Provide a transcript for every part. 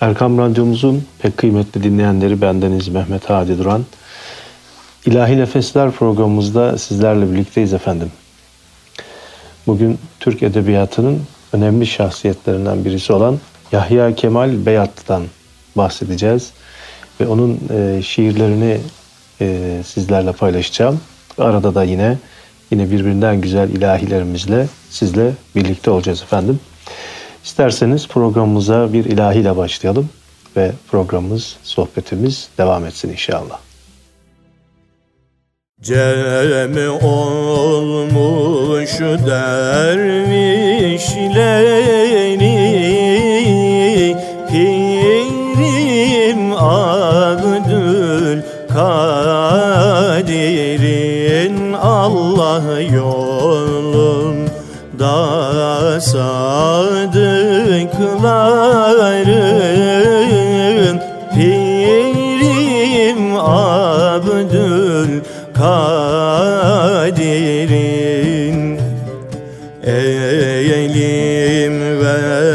Erkam Radyomuzun pek kıymetli dinleyenleri bendeniz Mehmet Hadi Duran. İlahi Nefesler programımızda sizlerle birlikteyiz efendim. Bugün Türk Edebiyatı'nın önemli şahsiyetlerinden birisi olan Yahya Kemal Beyatlı'dan bahsedeceğiz. Ve onun e, şiirlerini e, sizlerle paylaşacağım. Arada da yine yine birbirinden güzel ilahilerimizle sizle birlikte olacağız efendim. İsterseniz programımıza bir ilahiyle başlayalım ve programımız, sohbetimiz devam etsin inşallah. Cem olmuş dervişleri Pirim Abdül Kadir'in Allah yolunda sadıkların Elim verdim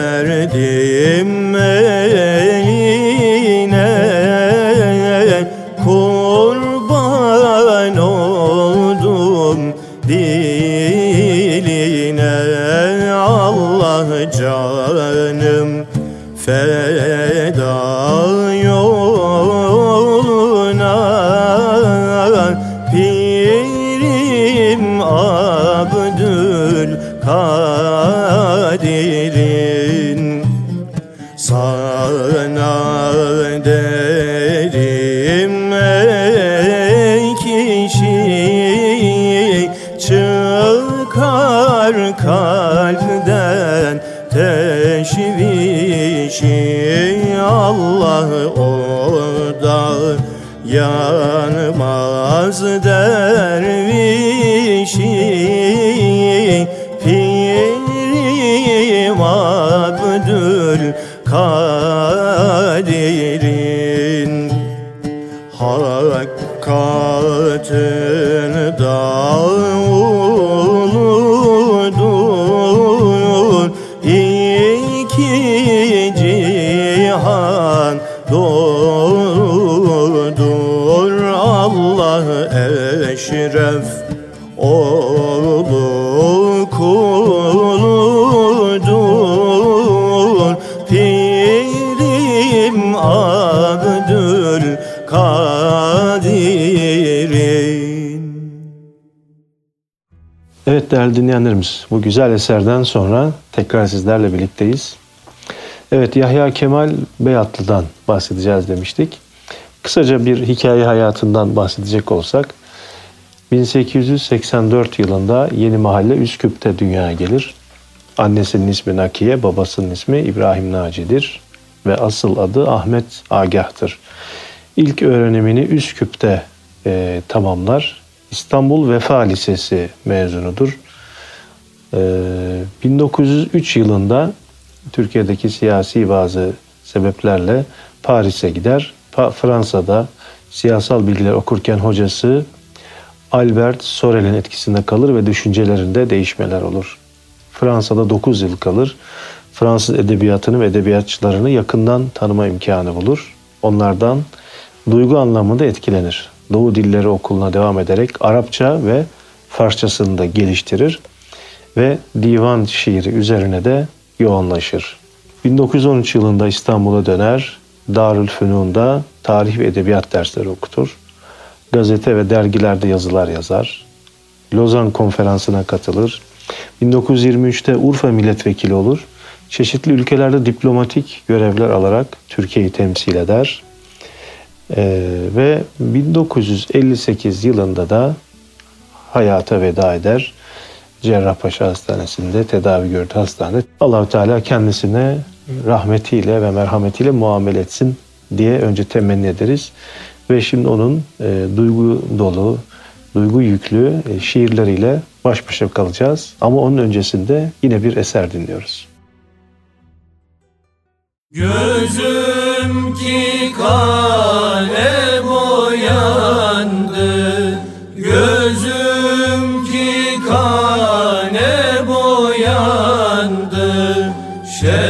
yanmaz dervişi Pirim Abdül Kadir'in. Hakikatin uludur eşref oğlu kuludur Pirim Abdül Kadir'in Evet değerli dinleyenlerimiz, bu güzel eserden sonra tekrar sizlerle birlikteyiz. Evet Yahya Kemal Beyatlı'dan bahsedeceğiz demiştik. Kısaca bir hikaye hayatından bahsedecek olsak, 1884 yılında Yeni Mahalle Üsküp'te dünyaya gelir. Annesinin ismi Nakiye, babasının ismi İbrahim Naci'dir ve asıl adı Ahmet Agah'tır. İlk öğrenimini Üsküp'te e, tamamlar. İstanbul Vefa Lisesi mezunudur. E, 1903 yılında Türkiye'deki siyasi bazı sebeplerle Paris'e gider. Pa- Fransa'da siyasal bilgiler okurken hocası Albert Sorel'in etkisinde kalır ve düşüncelerinde değişmeler olur. Fransa'da 9 yıl kalır. Fransız edebiyatını ve edebiyatçılarını yakından tanıma imkanı bulur. Onlardan duygu anlamında etkilenir. Doğu Dilleri Okulu'na devam ederek Arapça ve Farsçasını da geliştirir ve divan şiiri üzerine de yoğunlaşır. 1913 yılında İstanbul'a döner. Darülfünun'da tarih ve edebiyat dersleri okutur. Gazete ve dergilerde yazılar yazar. Lozan konferansına katılır. 1923'te Urfa milletvekili olur. Çeşitli ülkelerde diplomatik görevler alarak Türkiye'yi temsil eder. Ee, ve 1958 yılında da hayata veda eder. Cerrahpaşa Hastanesi'nde tedavi gördü hastanede. Allahu Teala kendisine rahmetiyle ve merhametiyle muamele etsin diye önce temenni ederiz. Ve şimdi onun e, duygu dolu, duygu yüklü e, şiirleriyle baş başa kalacağız. Ama onun öncesinde yine bir eser dinliyoruz. Gözüm ki kale boyandı Gözüm ki kane boyandı Şerabın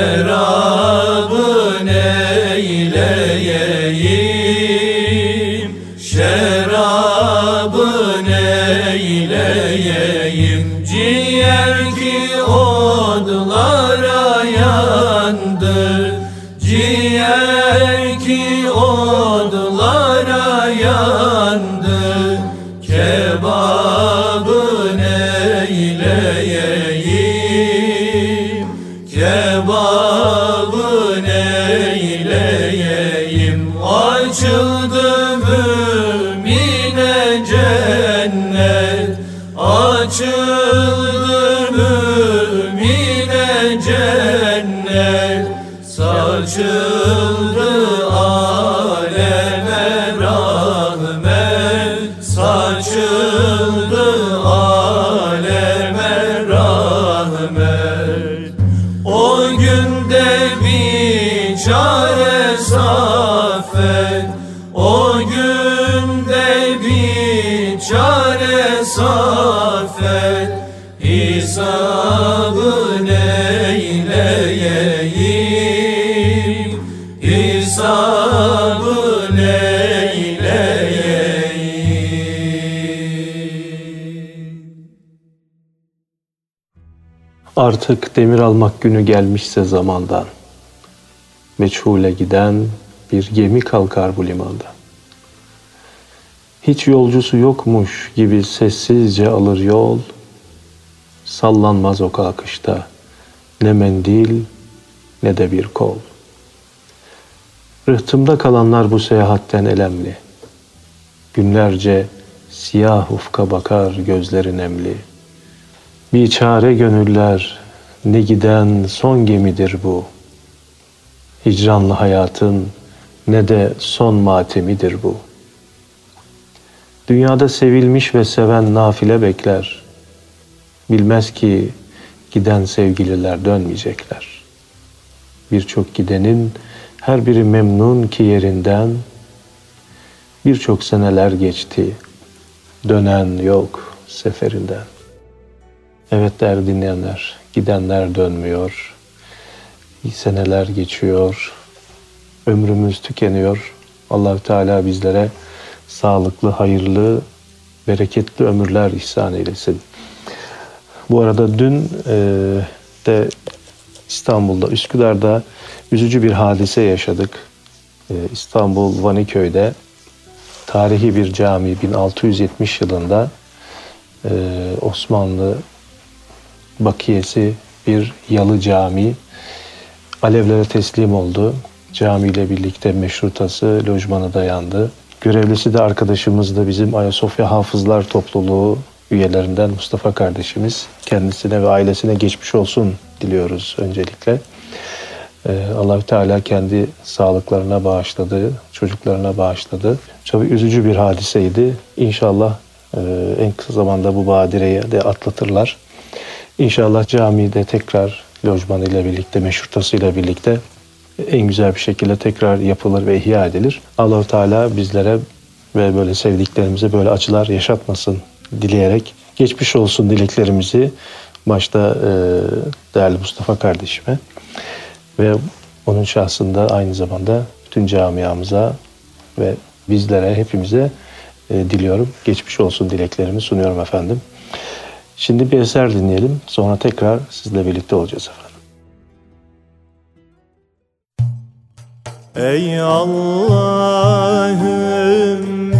Artık demir almak günü gelmişse zamandan. Meçhule giden bir gemi kalkar bu limanda. Hiç yolcusu yokmuş gibi sessizce alır yol. Sallanmaz o kalkışta ne mendil ne de bir kol. Rıhtımda kalanlar bu seyahatten elemli. Günlerce siyah ufka bakar gözleri nemli. Bir çare gönüller ne giden son gemidir bu. Hicranlı hayatın ne de son matemidir bu. Dünyada sevilmiş ve seven nafile bekler. Bilmez ki giden sevgililer dönmeyecekler. Birçok gidenin her biri memnun ki yerinden. Birçok seneler geçti. Dönen yok seferinden. Evet değerli dinleyenler, gidenler dönmüyor. Seneler geçiyor. Ömrümüz tükeniyor. Allahü Teala bizlere sağlıklı, hayırlı, bereketli ömürler ihsan eylesin. Bu arada dün e, de İstanbul'da, Üsküdar'da üzücü bir hadise yaşadık. E, İstanbul Vaniköy'de tarihi bir cami 1670 yılında e, Osmanlı bakiyesi bir yalı cami alevlere teslim oldu. Camiyle birlikte meşrutası, lojmanı dayandı. Görevlisi de arkadaşımız da bizim Ayasofya Hafızlar Topluluğu üyelerinden Mustafa kardeşimiz. Kendisine ve ailesine geçmiş olsun diliyoruz öncelikle. Ee, Allahü Teala kendi sağlıklarına bağışladı, çocuklarına bağışladı. Tabii üzücü bir hadiseydi. İnşallah e, en kısa zamanda bu badireyi de atlatırlar. İnşallah camide tekrar lojman ile birlikte, meşrutası ile birlikte en güzel bir şekilde tekrar yapılır ve ihya edilir. Allahu Teala bizlere ve böyle sevdiklerimize böyle acılar yaşatmasın dileyerek geçmiş olsun dileklerimizi başta e, değerli Mustafa kardeşime ve onun şahsında aynı zamanda bütün camiamıza ve bizlere hepimize e, diliyorum. Geçmiş olsun dileklerimi sunuyorum efendim. Şimdi bir eser dinleyelim. Sonra tekrar sizle birlikte olacağız efendim. Ey Allah'ım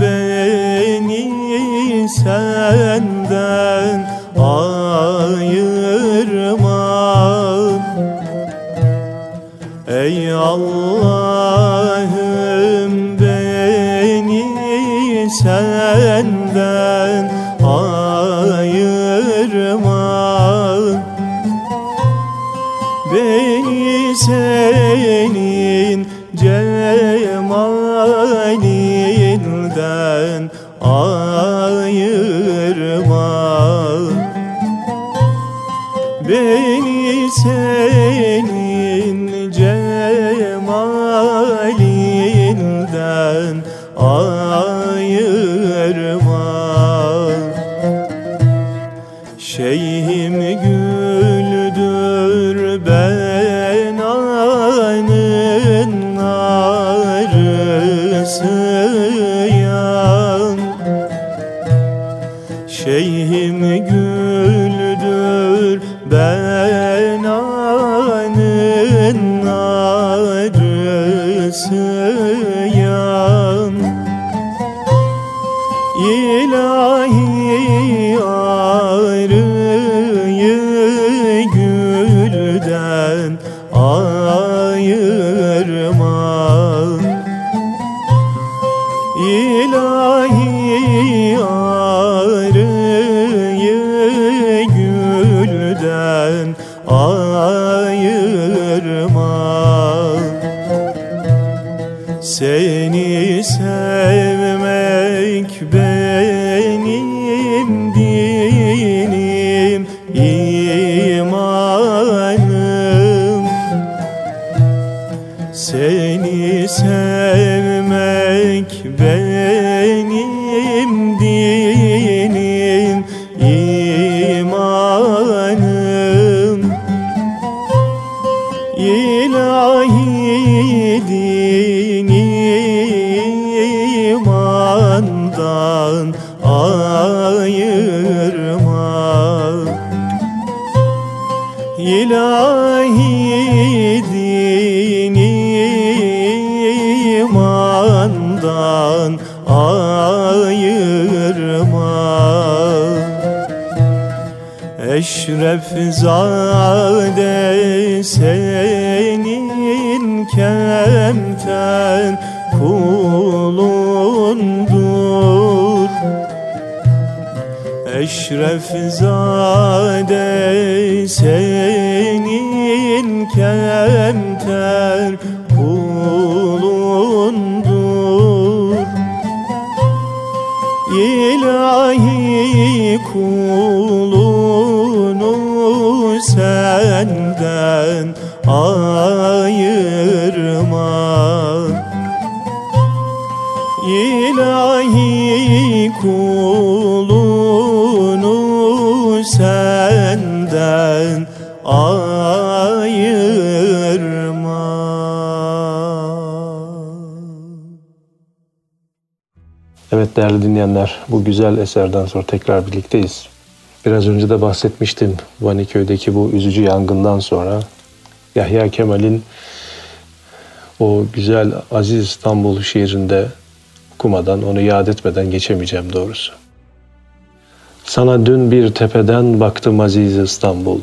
beni senden ayırma Ey Allah'ım beni senden Beni Eşref zade senin kemten kulundur. Eşref zade senin kemter kulunu senden ayırma. İlahi kulunu Evet değerli dinleyenler, bu güzel eserden sonra tekrar birlikteyiz. Biraz önce de bahsetmiştim Vaniköy'deki bu üzücü yangından sonra Yahya Kemal'in o güzel Aziz İstanbul şiirinde okumadan, onu yad etmeden geçemeyeceğim doğrusu. Sana dün bir tepeden baktım Aziz İstanbul.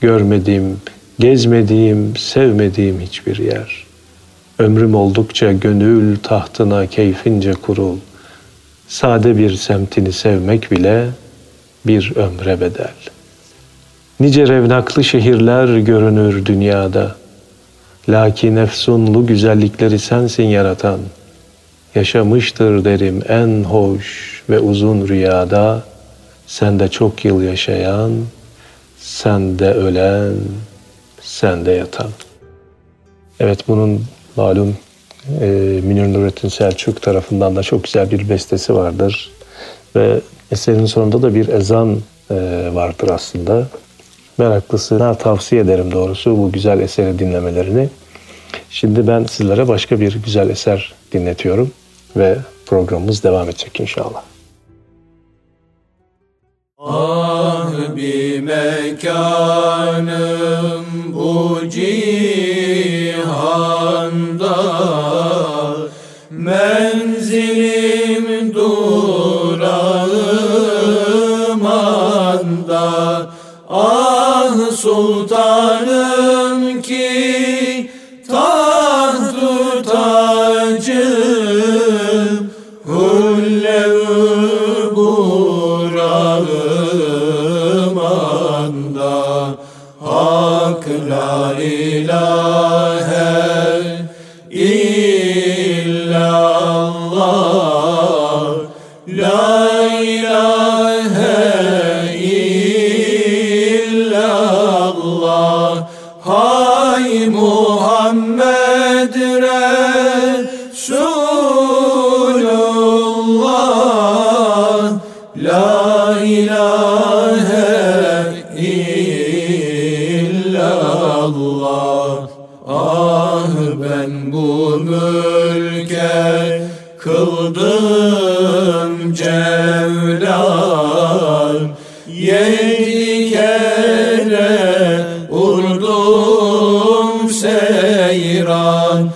Görmediğim, gezmediğim, sevmediğim hiçbir yer. Ömrüm oldukça gönül tahtına keyfince kurul. Sade bir semtini sevmek bile bir ömre bedel. Nice revnaklı şehirler görünür dünyada. Lakin efsunlu güzellikleri sensin yaratan. Yaşamıştır derim en hoş ve uzun rüyada. Sende çok yıl yaşayan, sende ölen, sende yatan. Evet bunun malum e, Münir Nurettin Selçuk tarafından da çok güzel bir bestesi vardır. Ve eserin sonunda da bir ezan e, vardır aslında. Meraklısına tavsiye ederim doğrusu bu güzel eseri dinlemelerini. Şimdi ben sizlere başka bir güzel eser dinletiyorum ve programımız devam edecek inşallah. Ah bir mekanım bu cihanda cevlan Yedi kere vurdum seyran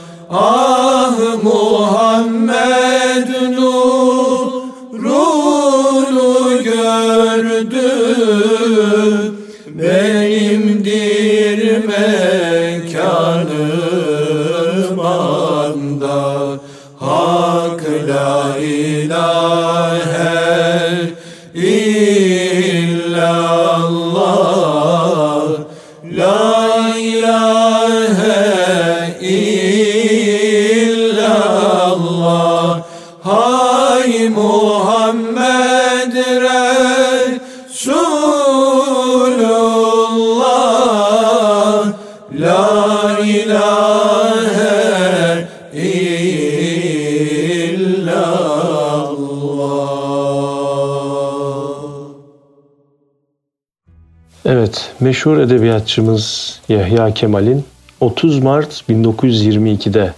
meşhur edebiyatçımız Yahya Kemal'in 30 Mart 1922'de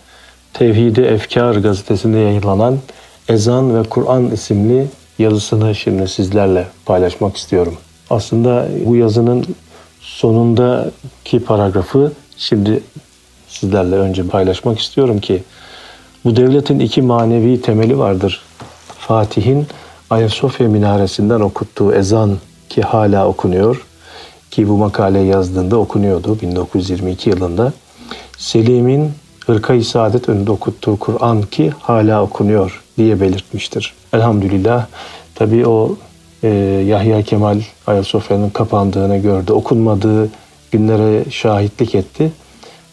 Tevhidi Efkar gazetesinde yayınlanan Ezan ve Kur'an isimli yazısını şimdi sizlerle paylaşmak istiyorum. Aslında bu yazının sonundaki paragrafı şimdi sizlerle önce paylaşmak istiyorum ki bu devletin iki manevi temeli vardır. Fatih'in Ayasofya minaresinden okuttuğu ezan ki hala okunuyor ki bu makale yazdığında okunuyordu 1922 yılında. Selim'in Hırka-i Saadet önünde okuttuğu Kur'an ki hala okunuyor diye belirtmiştir. Elhamdülillah tabii o e, Yahya Kemal Ayasofya'nın kapandığını gördü. Okunmadığı günlere şahitlik etti.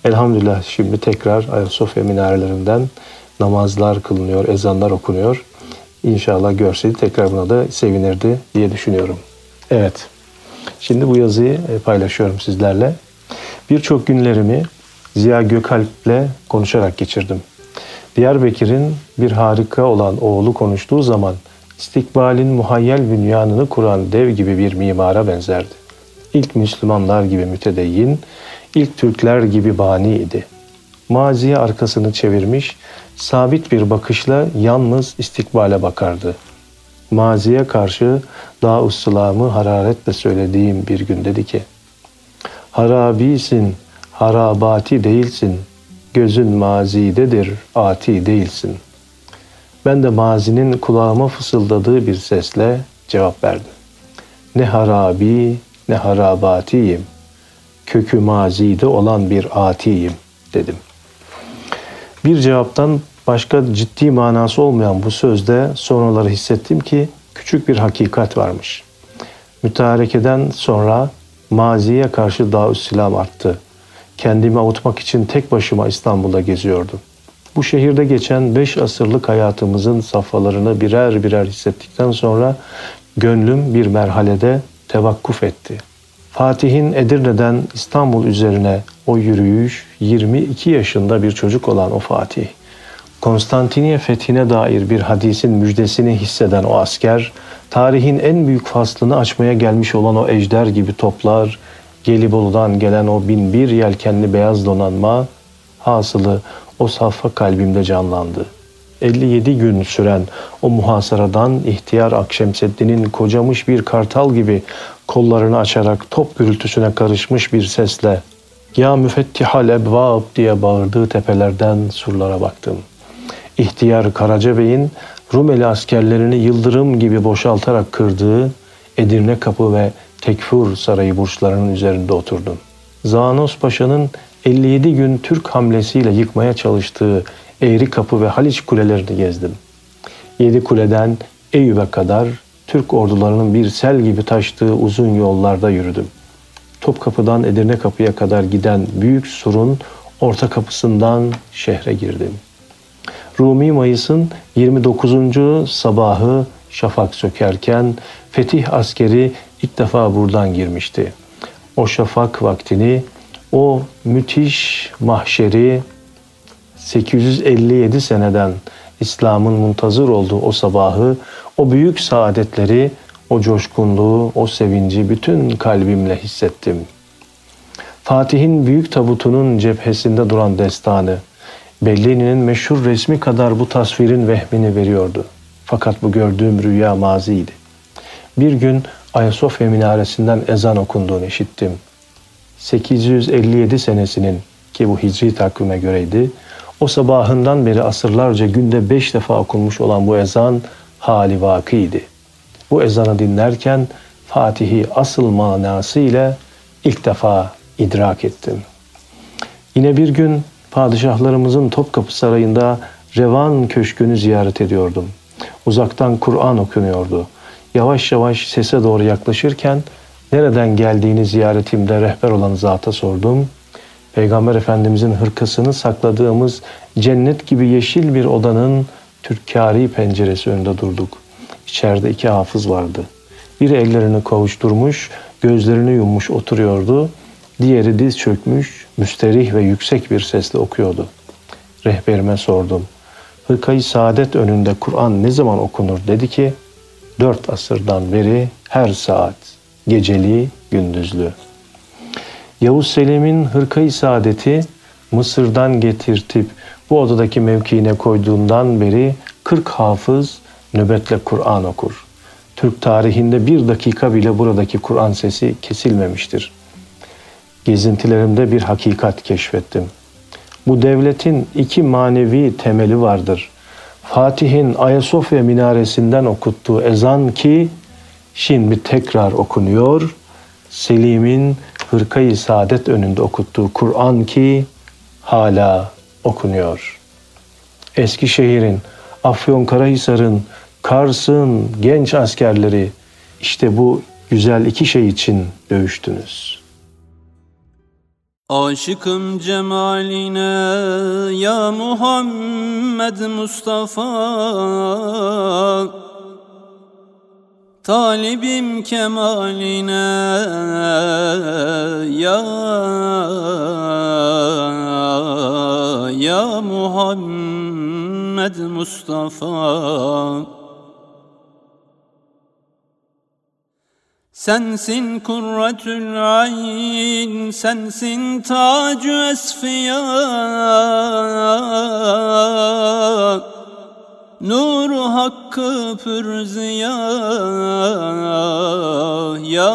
Elhamdülillah şimdi tekrar Ayasofya minarelerinden namazlar kılınıyor, ezanlar okunuyor. İnşallah görseydi tekrar buna da sevinirdi diye düşünüyorum. Evet, şimdi bu yazıyı e, paylaşıyorum sizlerle. Birçok günlerimi Ziya Gökalp'le konuşarak geçirdim. Diyarbakır'ın bir harika olan oğlu konuştuğu zaman istikbalin muhayyel bünyanını kuran dev gibi bir mimara benzerdi. İlk Müslümanlar gibi mütedeyyin, ilk Türkler gibi bani idi. Maziye arkasını çevirmiş, sabit bir bakışla yalnız istikbale bakardı. Maziye karşı daha ussulamı hararetle söylediğim bir gün dedi ki, Harabisin, harabati değilsin, gözün mazidedir, ati değilsin. Ben de mazinin kulağıma fısıldadığı bir sesle cevap verdim. Ne harabi ne harabatiyim, kökü mazide olan bir atiyim dedim. Bir cevaptan başka ciddi manası olmayan bu sözde sonraları hissettim ki küçük bir hakikat varmış. Mütarekeden sonra maziye karşı daha silam arttı. Kendimi avutmak için tek başıma İstanbul'da geziyordum. Bu şehirde geçen beş asırlık hayatımızın safhalarını birer birer hissettikten sonra gönlüm bir merhalede tevakkuf etti. Fatih'in Edirne'den İstanbul üzerine o yürüyüş 22 yaşında bir çocuk olan o Fatih. Konstantiniye fethine dair bir hadisin müjdesini hisseden o asker, tarihin en büyük faslını açmaya gelmiş olan o ejder gibi toplar, Gelibolu'dan gelen o bin bir yelkenli beyaz donanma, hasılı o safha kalbimde canlandı. 57 gün süren o muhasaradan ihtiyar Akşemseddin'in kocamış bir kartal gibi kollarını açarak top gürültüsüne karışmış bir sesle ''Ya müfettihal ebvab'' diye bağırdığı tepelerden surlara baktım. İhtiyar Karaca Bey'in Rumeli askerlerini yıldırım gibi boşaltarak kırdığı Edirne Kapı ve Tekfur Sarayı burçlarının üzerinde oturdum. Zanos Paşa'nın 57 gün Türk hamlesiyle yıkmaya çalıştığı Eğri Kapı ve Haliç kulelerini gezdim. Yedi kuleden Eyüp'e kadar Türk ordularının bir sel gibi taştığı uzun yollarda yürüdüm. Topkapı'dan Edirne Kapı'ya kadar giden büyük surun orta kapısından şehre girdim. Rumi Mayıs'ın 29. sabahı şafak sökerken fetih askeri ilk defa buradan girmişti. O şafak vaktini, o müthiş mahşeri 857 seneden İslam'ın muntazır olduğu o sabahı, o büyük saadetleri, o coşkunluğu, o sevinci bütün kalbimle hissettim. Fatih'in büyük tabutunun cephesinde duran destanı, Bellini'nin meşhur resmi kadar bu tasvirin vehmini veriyordu. Fakat bu gördüğüm rüya maziydi. Bir gün Ayasofya minaresinden ezan okunduğunu işittim. 857 senesinin ki bu hicri takvime göreydi, O sabahından beri asırlarca günde beş defa okunmuş olan bu ezan hali vakiydi. Bu ezanı dinlerken Fatih'i asıl manası ile ilk defa idrak ettim. Yine bir gün padişahlarımızın Topkapı Sarayı'nda Revan Köşkü'nü ziyaret ediyordum. Uzaktan Kur'an okunuyordu. Yavaş yavaş sese doğru yaklaşırken nereden geldiğini ziyaretimde rehber olan zata sordum. Peygamber Efendimizin hırkasını sakladığımız cennet gibi yeşil bir odanın türkari penceresi önünde durduk. İçeride iki hafız vardı. Biri ellerini kavuşturmuş, gözlerini yummuş oturuyordu. Diğeri diz çökmüş, müsterih ve yüksek bir sesle okuyordu. Rehberime sordum. Hırkayı saadet önünde Kur'an ne zaman okunur dedi ki, dört asırdan beri her saat, geceli, gündüzlü. Yavuz Selim'in hırkayı saadeti Mısır'dan getirtip bu odadaki mevkiine koyduğundan beri 40 hafız nöbetle Kur'an okur. Türk tarihinde bir dakika bile buradaki Kur'an sesi kesilmemiştir. Gezintilerimde bir hakikat keşfettim. Bu devletin iki manevi temeli vardır. Fatih'in Ayasofya minaresinden okuttuğu ezan ki şimdi tekrar okunuyor. Selim'in hırkayı saadet önünde okuttuğu Kur'an ki hala okunuyor. Eskişehir'in, Afyonkarahisar'ın, Kars'ın genç askerleri işte bu güzel iki şey için dövüştünüz. Aşıkım cemaline ya Muhammed Mustafa. Talibim kemaline ya ya Muhammed Mustafa Sensin kurretül ayn, sensin tacü esfiya. Nuru hakkı pürziya Ya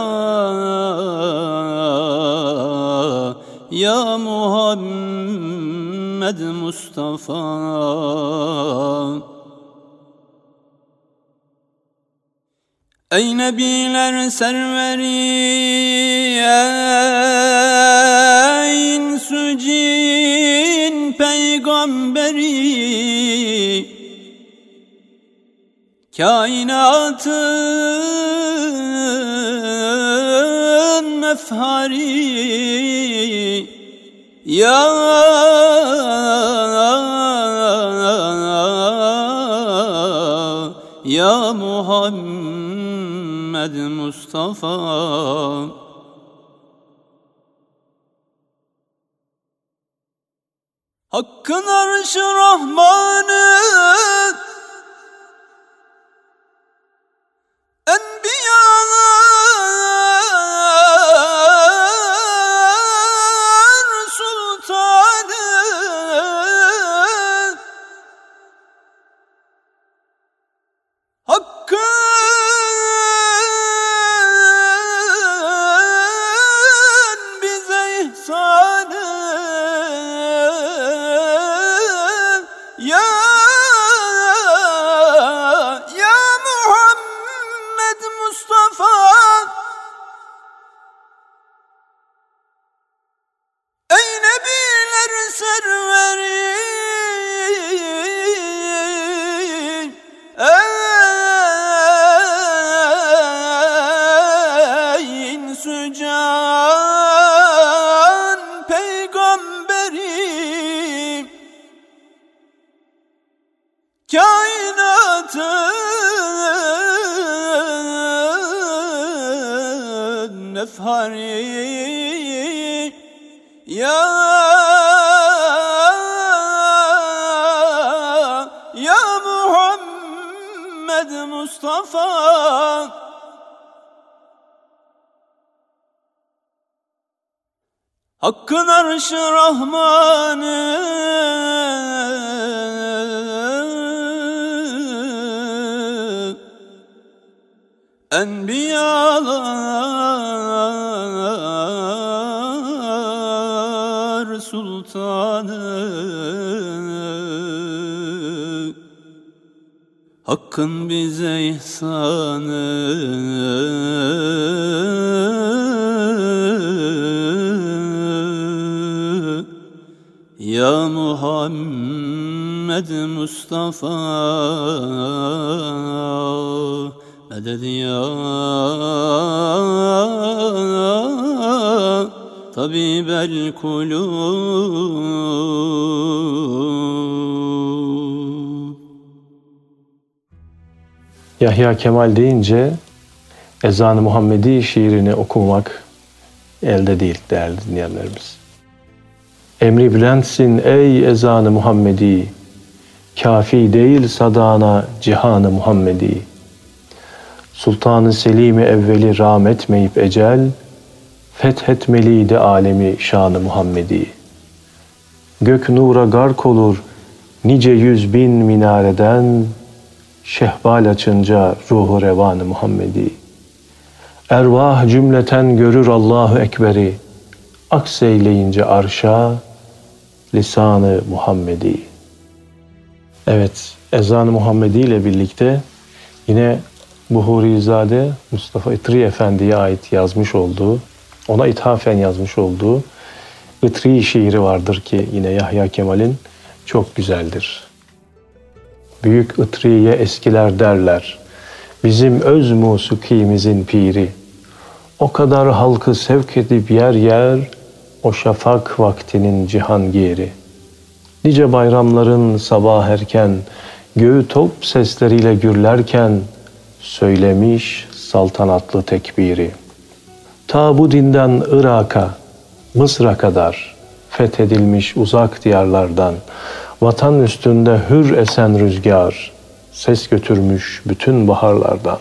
Ya Muhammed Mustafa Ey nebiler serveri ey insücin peygamberi Kainatın mefhari Ya Muhammed Mustafa. Hakkın arşı Rahmanı Hakkın arşı Rahman'ı. Enbiyalar Sultanı. Hakkın bize ihsanı. Muhammed Mustafa. Meded ya. Tabibel kulub Yahya Kemal deyince Ezan-ı Muhammedi şiirini okumak elde değil değerli dinleyenlerimiz. Emri bülentsin ey ezan-ı Muhammedi, kafi değil sadana cihan-ı Muhammedi. Sultanı Selim-i evveli rahmetmeyip ecel, fethetmeliydi alemi şanı Muhammedi. Gök nura gark olur nice yüz bin minareden, şehbal açınca ruhu revanı Muhammedi. Ervah cümleten görür Allahu Ekber'i, akseyleyince arşa, lisanı Muhammedi. Evet, ezan-ı Muhammedi ile birlikte yine Buhurizade Mustafa İtri Efendi'ye ait yazmış olduğu, ona ithafen yazmış olduğu İtri şiiri vardır ki yine Yahya Kemal'in çok güzeldir. Büyük Itri'ye eskiler derler, bizim öz musikimizin piri. O kadar halkı sevk edip yer yer, o şafak vaktinin cihangiri. Nice bayramların sabah erken, göğü top sesleriyle gürlerken, söylemiş saltanatlı tekbiri. Ta bu dinden Irak'a, Mısır'a kadar fethedilmiş uzak diyarlardan, vatan üstünde hür esen rüzgar, ses götürmüş bütün baharlardan.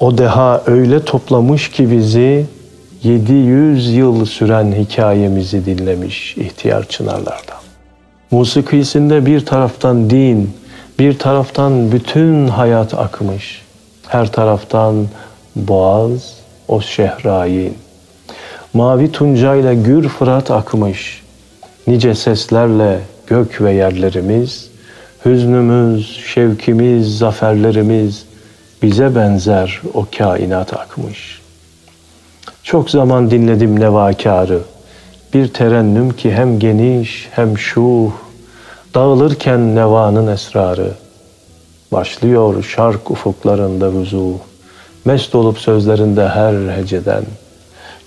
O deha öyle toplamış ki bizi, 700 yıl süren hikayemizi dinlemiş ihtiyar çınarlardan. Musikisinde bir taraftan din, bir taraftan bütün hayat akmış. Her taraftan boğaz, o şehrayin. Mavi tuncayla gür fırat akmış. Nice seslerle gök ve yerlerimiz, hüznümüz, şevkimiz, zaferlerimiz bize benzer o kainat akmış. Çok zaman dinledim nevakarı, bir terennüm ki hem geniş hem şuh, dağılırken nevanın esrarı. Başlıyor şark ufuklarında vuzu, mest olup sözlerinde her heceden.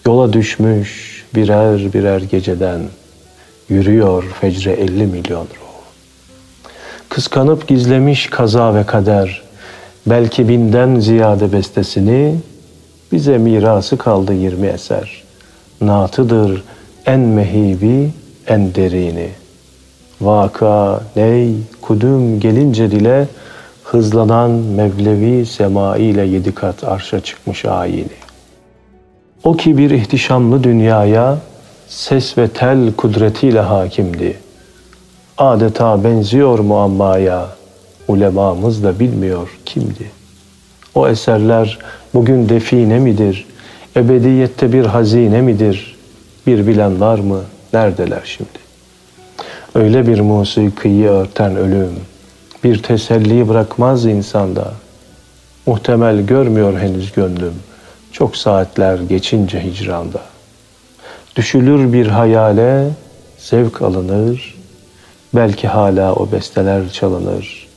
Yola düşmüş birer birer geceden, yürüyor fecre elli milyon ruh. Kıskanıp gizlemiş kaza ve kader, belki binden ziyade bestesini, bize mirası kaldı yirmi eser. Natıdır en mehibi, en derini. Vaka, ney, kudüm gelince dile, hızlanan Mevlevi semai ile yedi kat arşa çıkmış ayini. O ki bir ihtişamlı dünyaya ses ve tel kudretiyle hakimdi. Adeta benziyor muammaya, ulemamız da bilmiyor kimdi. O eserler bugün define midir? Ebediyette bir hazine midir? Bir bilen var mı? Neredeler şimdi? Öyle bir musikiyi örten ölüm, bir teselli bırakmaz insanda. Muhtemel görmüyor henüz gönlüm, çok saatler geçince hicranda. Düşülür bir hayale, zevk alınır, belki hala o besteler çalınır,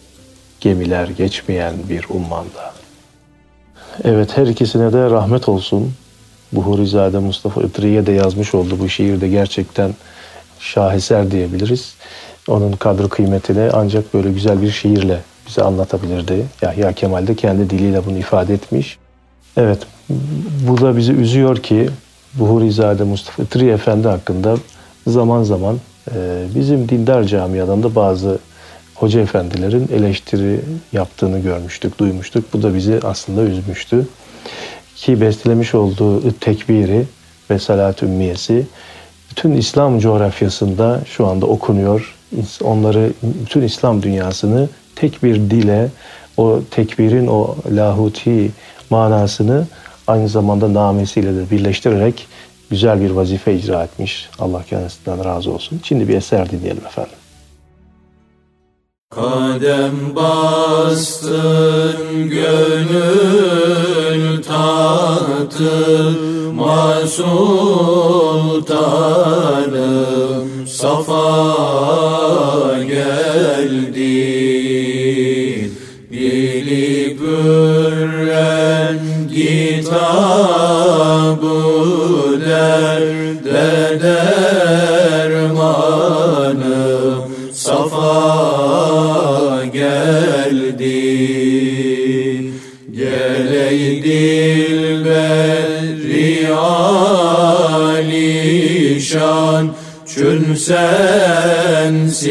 gemiler geçmeyen bir ummanda. Evet her ikisine de rahmet olsun. Buhurizade Mustafa Itri'ye de yazmış oldu bu şiirde gerçekten şaheser diyebiliriz. Onun kadro kıymetini ancak böyle güzel bir şiirle bize anlatabilirdi. Yahya Kemal de kendi diliyle bunu ifade etmiş. Evet, bu da bizi üzüyor ki Buhurizade Mustafa Itri Efendi hakkında zaman zaman e, bizim dindar camiadan da bazı hoca efendilerin eleştiri yaptığını görmüştük, duymuştuk. Bu da bizi aslında üzmüştü. Ki bestelemiş olduğu tekbiri ve salat ümmiyesi bütün İslam coğrafyasında şu anda okunuyor. Onları, bütün İslam dünyasını tek bir dile, o tekbirin o lahuti manasını aynı zamanda namesiyle de birleştirerek güzel bir vazife icra etmiş. Allah kendisinden razı olsun. Şimdi bir eser dinleyelim efendim. Kadem bastın gönül tatıma sultanım Safa geldin Dili bürren kitabı derde alişan Çün sensin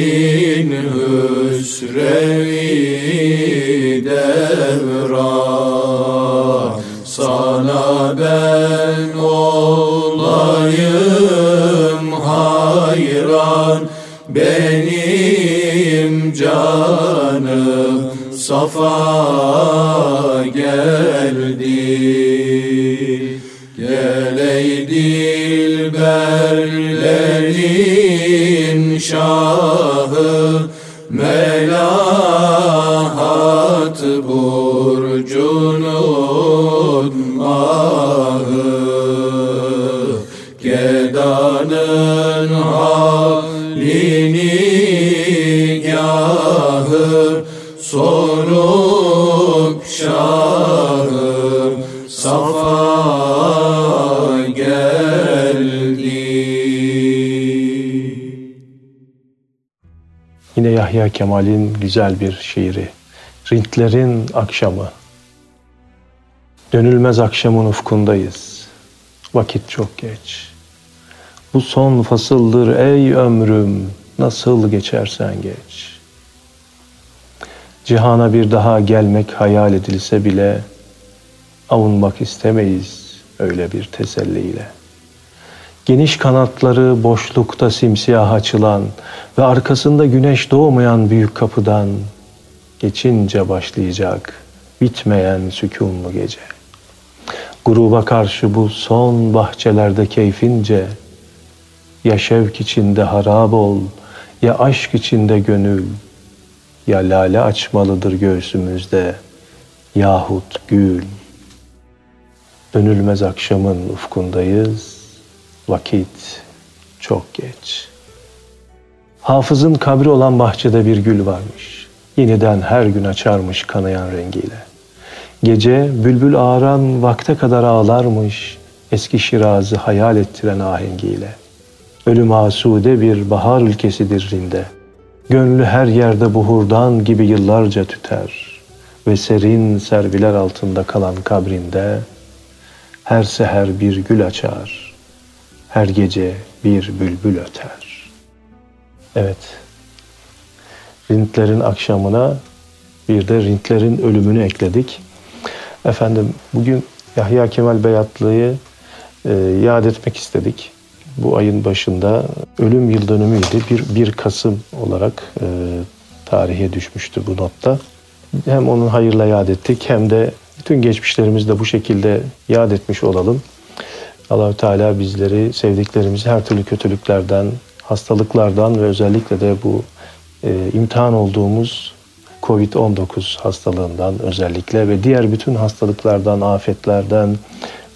hüsrevi devran. Sana ben olayım hayran Benim canım safa geldi. Geley dilberlerin şahı Melahat Yahya Kemal'in güzel bir şiiri. Rintlerin akşamı. Dönülmez akşamın ufkundayız. Vakit çok geç. Bu son fasıldır ey ömrüm. Nasıl geçersen geç. Cihana bir daha gelmek hayal edilse bile avunmak istemeyiz öyle bir teselliyle. Geniş kanatları boşlukta simsiyah açılan ve arkasında güneş doğmayan büyük kapıdan geçince başlayacak bitmeyen sükunlu gece. Gruba karşı bu son bahçelerde keyfince ya şevk içinde harap ol ya aşk içinde gönül ya lale açmalıdır göğsümüzde yahut gül. Dönülmez akşamın ufkundayız. Vakit çok geç. Hafızın kabri olan bahçede bir gül varmış. Yeniden her gün açarmış kanayan rengiyle. Gece bülbül ağaran vakte kadar ağlarmış. Eski Şiraz'ı hayal ettiren ahengiyle. Ölüm asude bir bahar ülkesidir Rinde. Gönlü her yerde buhurdan gibi yıllarca tüter. Ve serin serviler altında kalan kabrinde her seher bir gül açar. Her gece bir bülbül öter. Evet. Rintlerin akşamına bir de Rintlerin ölümünü ekledik. Efendim bugün Yahya Kemal Beyatlı'yı e, yad etmek istedik. Bu ayın başında ölüm yıl dönümüydü. Bir, 1 Kasım olarak e, tarihe düşmüştü bu notta. Hem onun hayırla yad ettik hem de bütün geçmişlerimizi de bu şekilde yad etmiş olalım. Allahü Teala bizleri sevdiklerimizi her türlü kötülüklerden, hastalıklardan ve özellikle de bu e, imtihan olduğumuz Covid-19 hastalığından özellikle ve diğer bütün hastalıklardan, afetlerden,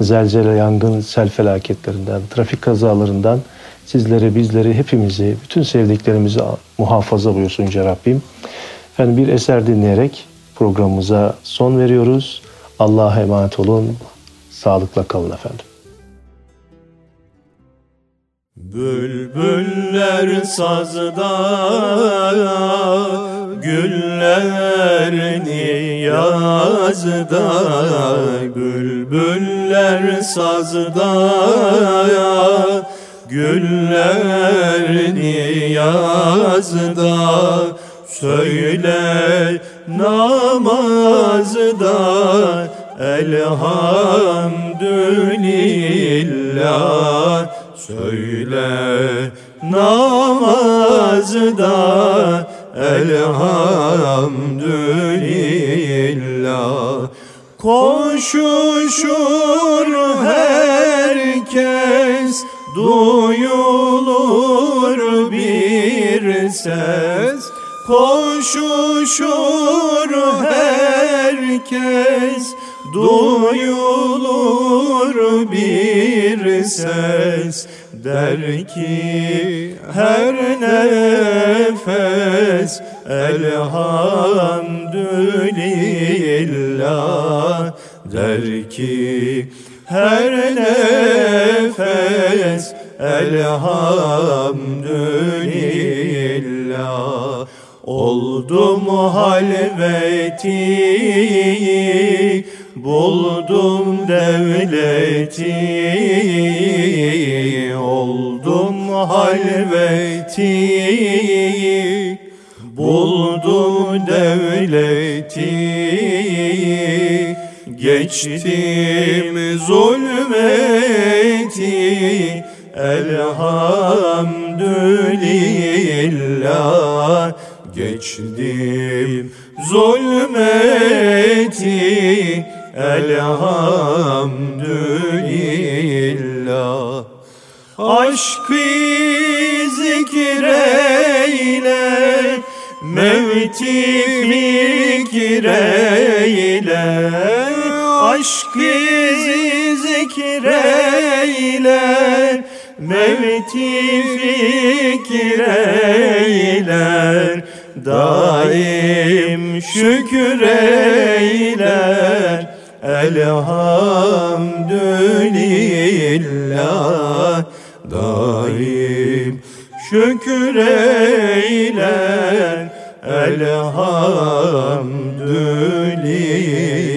zelzele, yangın, sel felaketlerinden, trafik kazalarından sizleri, bizleri, hepimizi, bütün sevdiklerimizi muhafaza buyursun Yüce Rabbim. Efendim bir eser dinleyerek programımıza son veriyoruz. Allah'a emanet olun. Sağlıkla kalın efendim. Bülbüller sazda, güller niyazda. Bülbüller sazda, güller niyazda. Söyle namazda elhamdülillah Söyle namazda elhamdülillah. Koşuşur herkes duyulur bir ses. Koşuşur herkes Duyulur bir ses Der ki her nefes Elhamdülillah. Der ki her nefes Elhamdülillah. Oldum halveti Buldum devleti Oldum halveti. Buldum devleti Geçtim zulmeti. Elhamdülillah Geçtim zulmeti Elhamdülillah Aşkı zikreyle Mevti fikreyle Aşkı zikreyle Mevti fikreyle Daim şükreyler Elhamdülillah Daim şükreyler Elhamdülillah